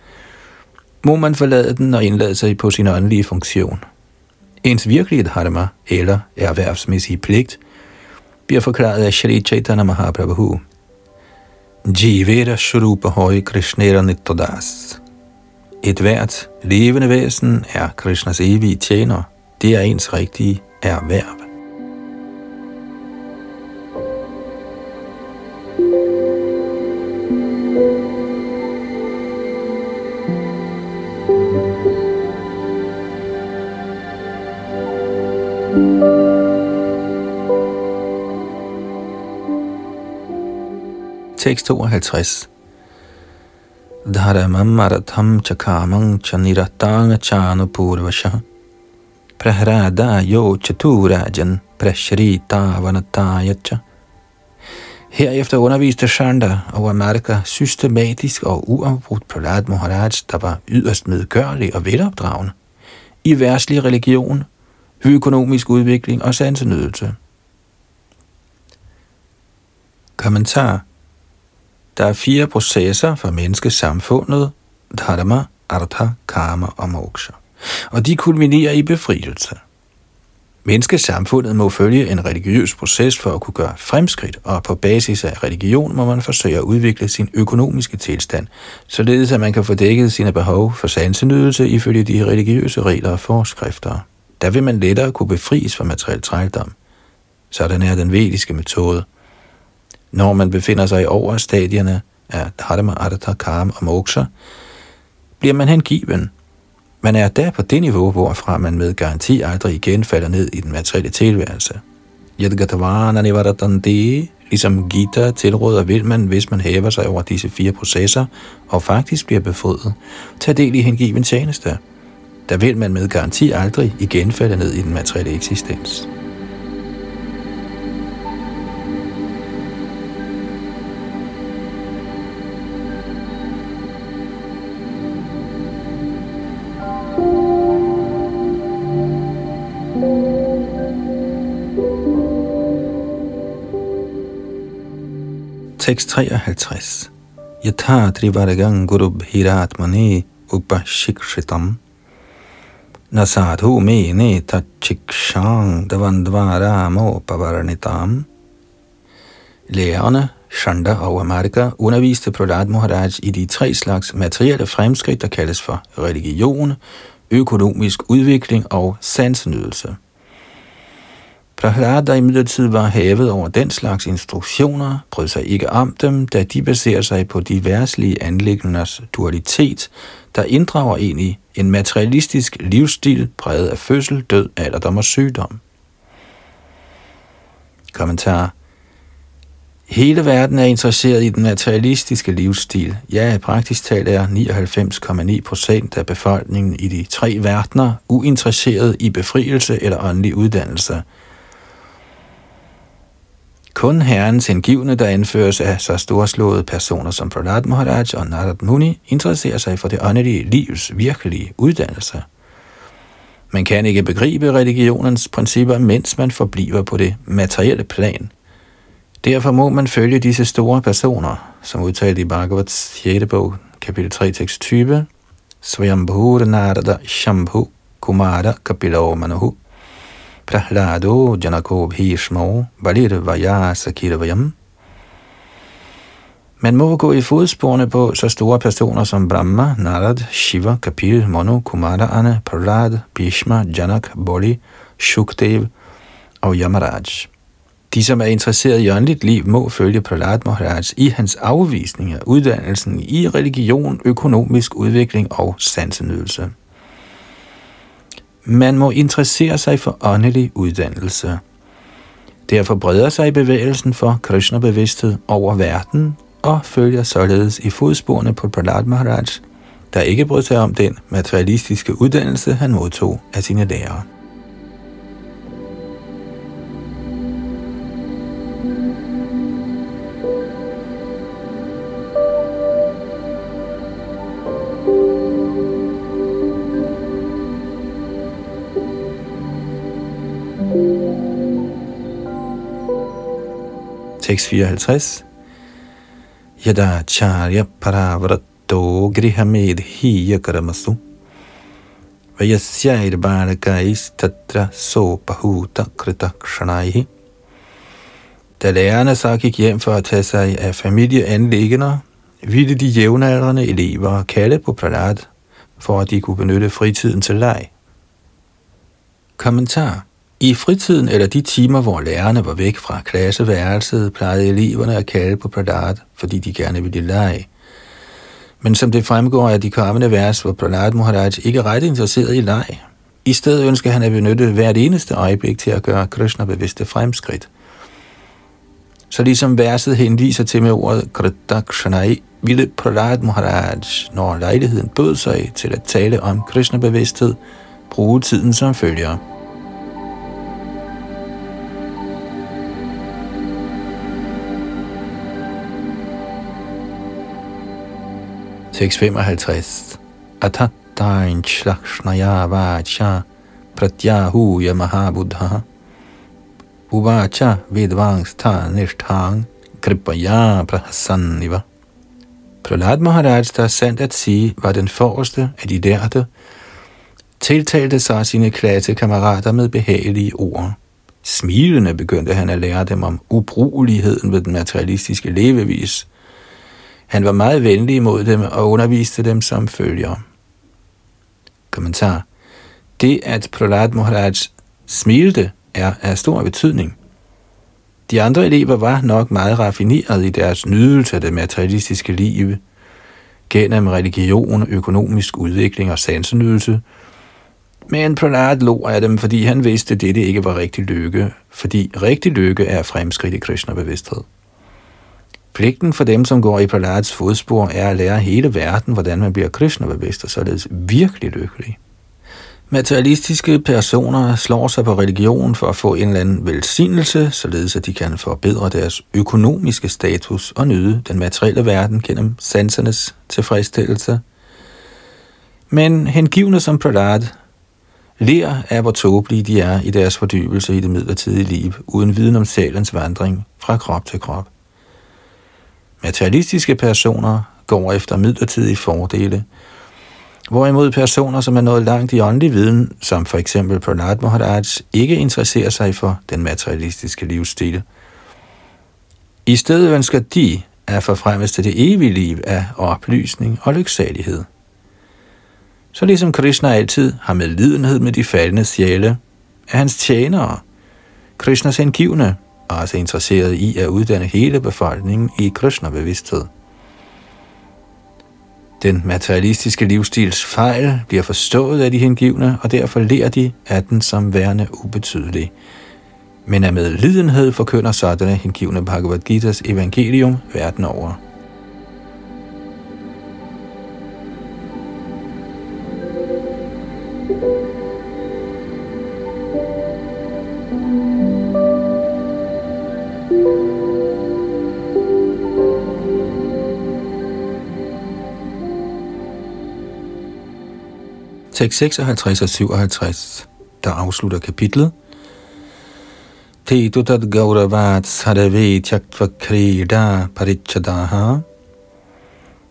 må man forlade den og indlade sig på sin åndelige funktion. Ens virkelige dharma, eller erhvervsmæssige pligt, bliver forklaret af Shri Chaitanya Mahaprabhu. Jivera Shrupa Hoi Krishnera Nittodas. Et hvert levende væsen er Krishnas evige tjener, det er ens rigtige erhverv. Tekst 52 Dharamam maratham chakamang chaniratanga chanupurvasha prahrada yo chaturajan prashrita vanatayacha Herefter underviste Shanda og Amarka systematisk og uafbrudt Prahlad Maharaj, der var yderst medgørlig og velopdragende, i værslig religion, økonomisk udvikling og sansenydelse. Kommentar. Der er fire processer for menneskesamfundet, dharma, artha, karma og moksha, og de kulminerer i befrielse – Menneskesamfundet må følge en religiøs proces for at kunne gøre fremskridt, og på basis af religion må man forsøge at udvikle sin økonomiske tilstand, således at man kan få dækket sine behov for sansenydelse ifølge de religiøse regler og forskrifter. Der vil man lettere kunne befries fra materiel trældom. Sådan er den vediske metode. Når man befinder sig i over stadierne af Dharma, Artha, Karma og Moksha, bliver man hengiven, man er der på det niveau, hvorfra man med garanti aldrig igen falder ned i den materielle tilværelse. Yadgatavana nivaratande, ligesom Gita tilråder, vil man, hvis man hæver sig over disse fire processer og faktisk bliver befriet, tage del i hengiven tjeneste. Der vil man med garanti aldrig igen falde ned i den materielle eksistens. Tekst 53. Yatha trivargang guru bhiratmane upashikshitam nasadhu me ne tachikshang davandvara pavarnitam. Lærerne, Shanda og Amarika, underviste Prahlad Maharaj i de tre slags materielle fremskridt, der kaldes for religion, økonomisk udvikling og sansenydelse. Prahlad, der imidlertid var havet over den slags instruktioner, brød sig ikke om dem, da de baserer sig på de værtslige anlæggenders dualitet, der inddrager en i en materialistisk livsstil præget af fødsel, død, alderdom og sygdom. Kommentar Hele verden er interesseret i den materialistiske livsstil. Ja, praktisk talt er 99,9 procent af befolkningen i de tre verdener uinteresseret i befrielse eller åndelig uddannelse – kun herrens hengivne, der anføres af så storslåede personer som Prahlad Maharaj og Narad Muni, interesserer sig for det åndelige livs virkelige uddannelse. Man kan ikke begribe religionens principper, mens man forbliver på det materielle plan. Derfor må man følge disse store personer, som udtalt i Bhagavats 6. bog, kapitel 3, tekst 20, Svayambhur Narada Shambhu Kumara Kapilao Manahu Prahlado Janako Bhishmo Balirvaya Sakirvayam. Man må gå i fodsporene på så store personer som Brahma, Narad, Shiva, Kapil, Manu, Kumara, Ane, Prahlad, Bhishma, Janak, Boli, Shukdev og Yamaraj. De, som er interesseret i åndeligt liv, må følge Prahlad Maharaj i hans afvisning af uddannelsen i religion, økonomisk udvikling og sansenydelse. Man må interessere sig for åndelig uddannelse. Derfor breder sig bevægelsen for Krishna-bevidsthed over verden og følger således i fodsporene på Prahlad Maharaj, der ikke brød sig om den materialistiske uddannelse, han modtog af sine lærere. Tekst 54. Yada charya paravrato grihamed hiya karamasu. Vayasyair barakais tatra sopahuta kritakshanaihi. Da lærerne så gik hjem for at tage sig af familieanlæggende, ville de jævnaldrende elever kalde på Pralat, for at de kunne benytte fritiden til leg. Kommentar i fritiden eller de timer, hvor lærerne var væk fra klasseværelset, plejede eleverne at kalde på Pradat, fordi de gerne ville lege. Men som det fremgår af de kommende vers, var Pradat Maharaj ikke ret interesseret i leg. I stedet ønsker han at benytte hvert eneste øjeblik til at gøre Krishna bevidste fremskridt. Så ligesom verset henviser til med ordet Kritakshanai, ville Pradat Maharaj, når lejligheden bød sig til at tale om Krishna bevidsthed, bruge tiden som følger. Tekst 55. Atatain shlakshnaya vacha pratyahuya mahabuddha uvacha vidvangsta nishtang kripaya prahasanniva. Prahlad Maharaj, der er sandt at sige, var den forreste af de lærte, tiltalte sig sine klassekammerater med behagelige ord. Smilende begyndte han at lære dem om ubrugeligheden ved den materialistiske levevis. Han var meget venlig imod dem og underviste dem som følger. Kommentar. Det, at Prahlad Maharaj smilte, er af stor betydning. De andre elever var nok meget raffinerede i deres nydelse af det materialistiske liv, gennem religion, økonomisk udvikling og sansenydelse, men Prahlad lå af dem, fordi han vidste, at dette ikke var rigtig lykke, fordi rigtig lykke er fremskridt i Krishna-bevidsthed. Pligten for dem, som går i Prahlads fodspor, er at lære hele verden, hvordan man bliver Krishna-bevidst og således virkelig lykkelig. Materialistiske personer slår sig på religion for at få en eller anden velsignelse, således at de kan forbedre deres økonomiske status og nyde den materielle verden gennem sansernes tilfredsstillelse. Men hengivne som Prahlad lærer af, hvor tåbelige de er i deres fordybelse i det midlertidige liv, uden viden om salens vandring fra krop til krop. Materialistiske personer går efter midlertidige fordele, hvorimod personer, som er nået langt i åndelig viden, som for eksempel Prahlad Maharaj, ikke interesserer sig for den materialistiske livsstil. I stedet ønsker de at forfremmes til det evige liv af oplysning og lyksalighed. Så ligesom Krishna altid har medlidenhed med de faldende sjæle, er hans tjenere, Krishnas hengivne, også interesseret i at uddanne hele befolkningen i Krishna-bevidsthed. Den materialistiske livsstils fejl bliver forstået af de hengivne, og derfor lærer de af den som værende ubetydelig. Men af med lidenhed forkynder sådanne hengivne Bhagavad Gita's evangelium verden over. 56 og 57, der afslutter kapitlet. Tetu tad gauravat sarve tyaktva krida parichadaha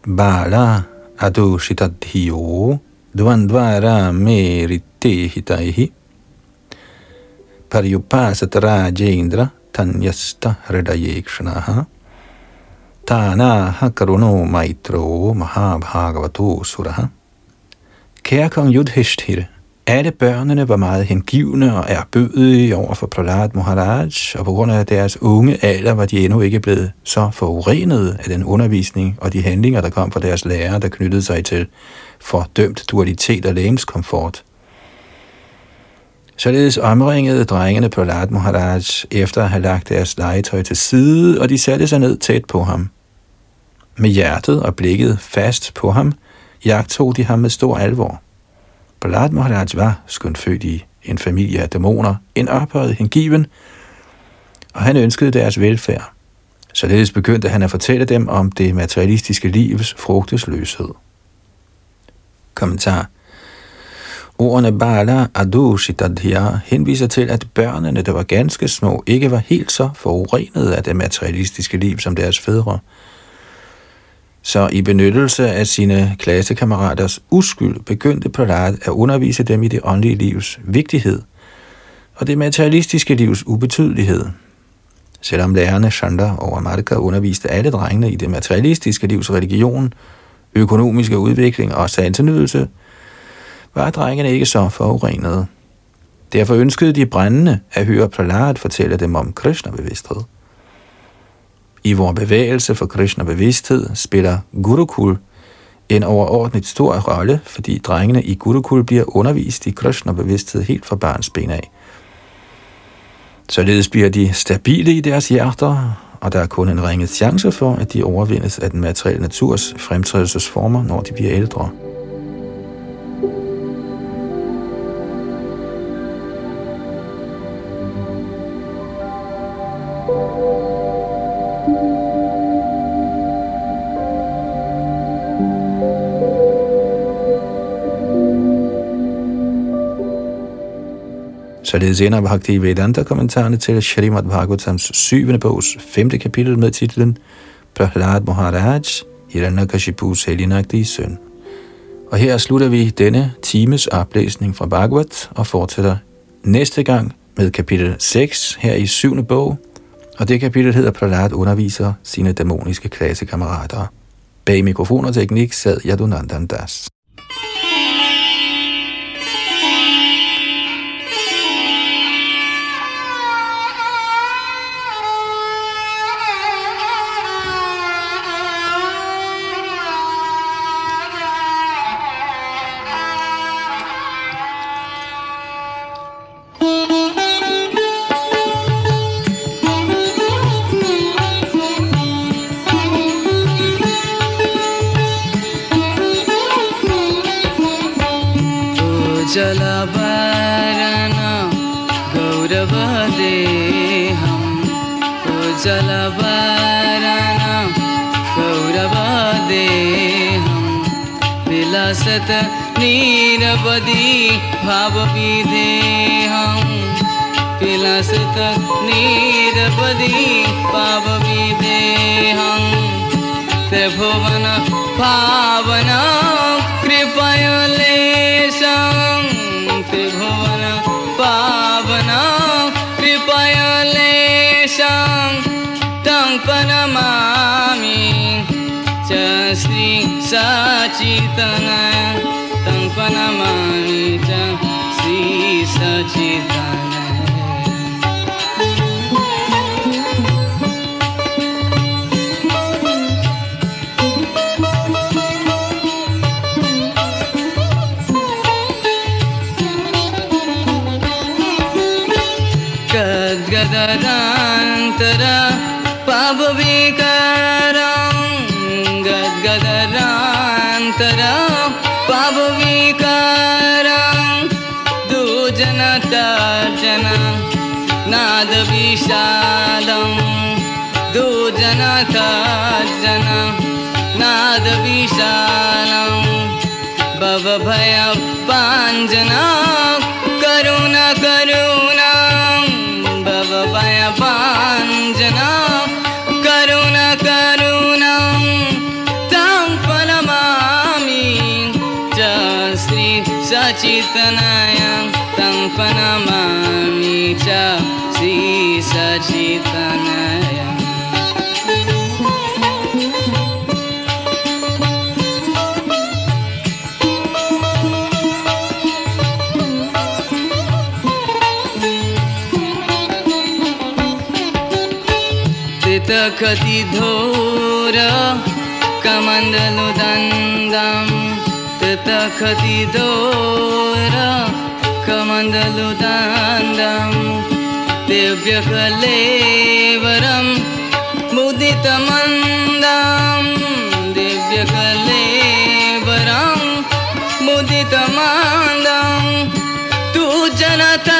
bala adushitadhiyo dvandvara merite hitaihi paryupasat rajendra tanyasta hridayekshanaha tanaha karuno maitro mahabhagavato suraha Kære kong Yudhishthira, alle børnene var meget hengivne og erbødige over for Prahlad Maharaj, og på grund af deres unge alder var de endnu ikke blevet så forurenet af den undervisning og de handlinger, der kom fra deres lærere, der knyttede sig til fordømt dualitet og lægemskomfort. Således omringede drengene Prahlad Maharaj efter at have lagt deres legetøj til side, og de satte sig ned tæt på ham. Med hjertet og blikket fast på ham – jagtog de ham med stor alvor. Prahlad Maharaj var skønt født i en familie af dæmoner, en ophøjet hengiven, og han ønskede deres velfærd. Således begyndte han at fortælle dem om det materialistiske livs frugtesløshed. Kommentar Ordene Bala Adushitadhya henviser til, at børnene, der var ganske små, ikke var helt så forurenet af det materialistiske liv som deres fædre – så i benyttelse af sine klassekammeraters uskyld begyndte Prahlad at undervise dem i det åndelige livs vigtighed og det materialistiske livs ubetydelighed. Selvom lærerne Chandra og Amarka underviste alle drengene i det materialistiske livs religion, økonomiske udvikling og sansenydelse, var drengene ikke så forurenede. Derfor ønskede de brændende at høre Prahlad fortælle dem om Krishna-bevidsthed. I vores bevægelse for Krishna bevidsthed spiller Gurukul en overordnet stor rolle, fordi drengene i Gurukul bliver undervist i Krishna bevidsthed helt fra barns ben af. Således bliver de stabile i deres hjerter, og der er kun en ringe chance for, at de overvindes af den materielle naturs fremtrædelsesformer, når de bliver ældre. Således ender Bhakti Vedanta kommentarerne til Shrimad Bhagavatams 7. bogs 5. kapitel med titlen Prahlad Maharaj, Hiranyakashipus helgenagtige søn. Og her slutter vi denne times oplæsning fra Bhagavat og fortsætter næste gang med kapitel 6 her i 7. bog, og det kapitel hedder Prahlad underviser sine dæmoniske klassekammerater. Bag mikrofon og teknik sad Yadunandan Das. विलसत नीरवदी भावविदेहं। विलसत नीरवदी भावविदेहं। त्रिभुवन पावन कृपयलेशं त्रिभुवन पावन कृपयलेशं तं प्रणमामि च श्री सचितनय तं प्रणमामि च श्री नादविशालं दुजनतर्जन नादविशालं भवभयपाञ्जना करुण करुणा कतिधोर कमण्डलुदन्दं ततखतिधोर कमण्डलुदन्दं दिव्यकलेवरं मुदितमन्दं दिव्यकलेवरं मुदितमन्दं तु जनता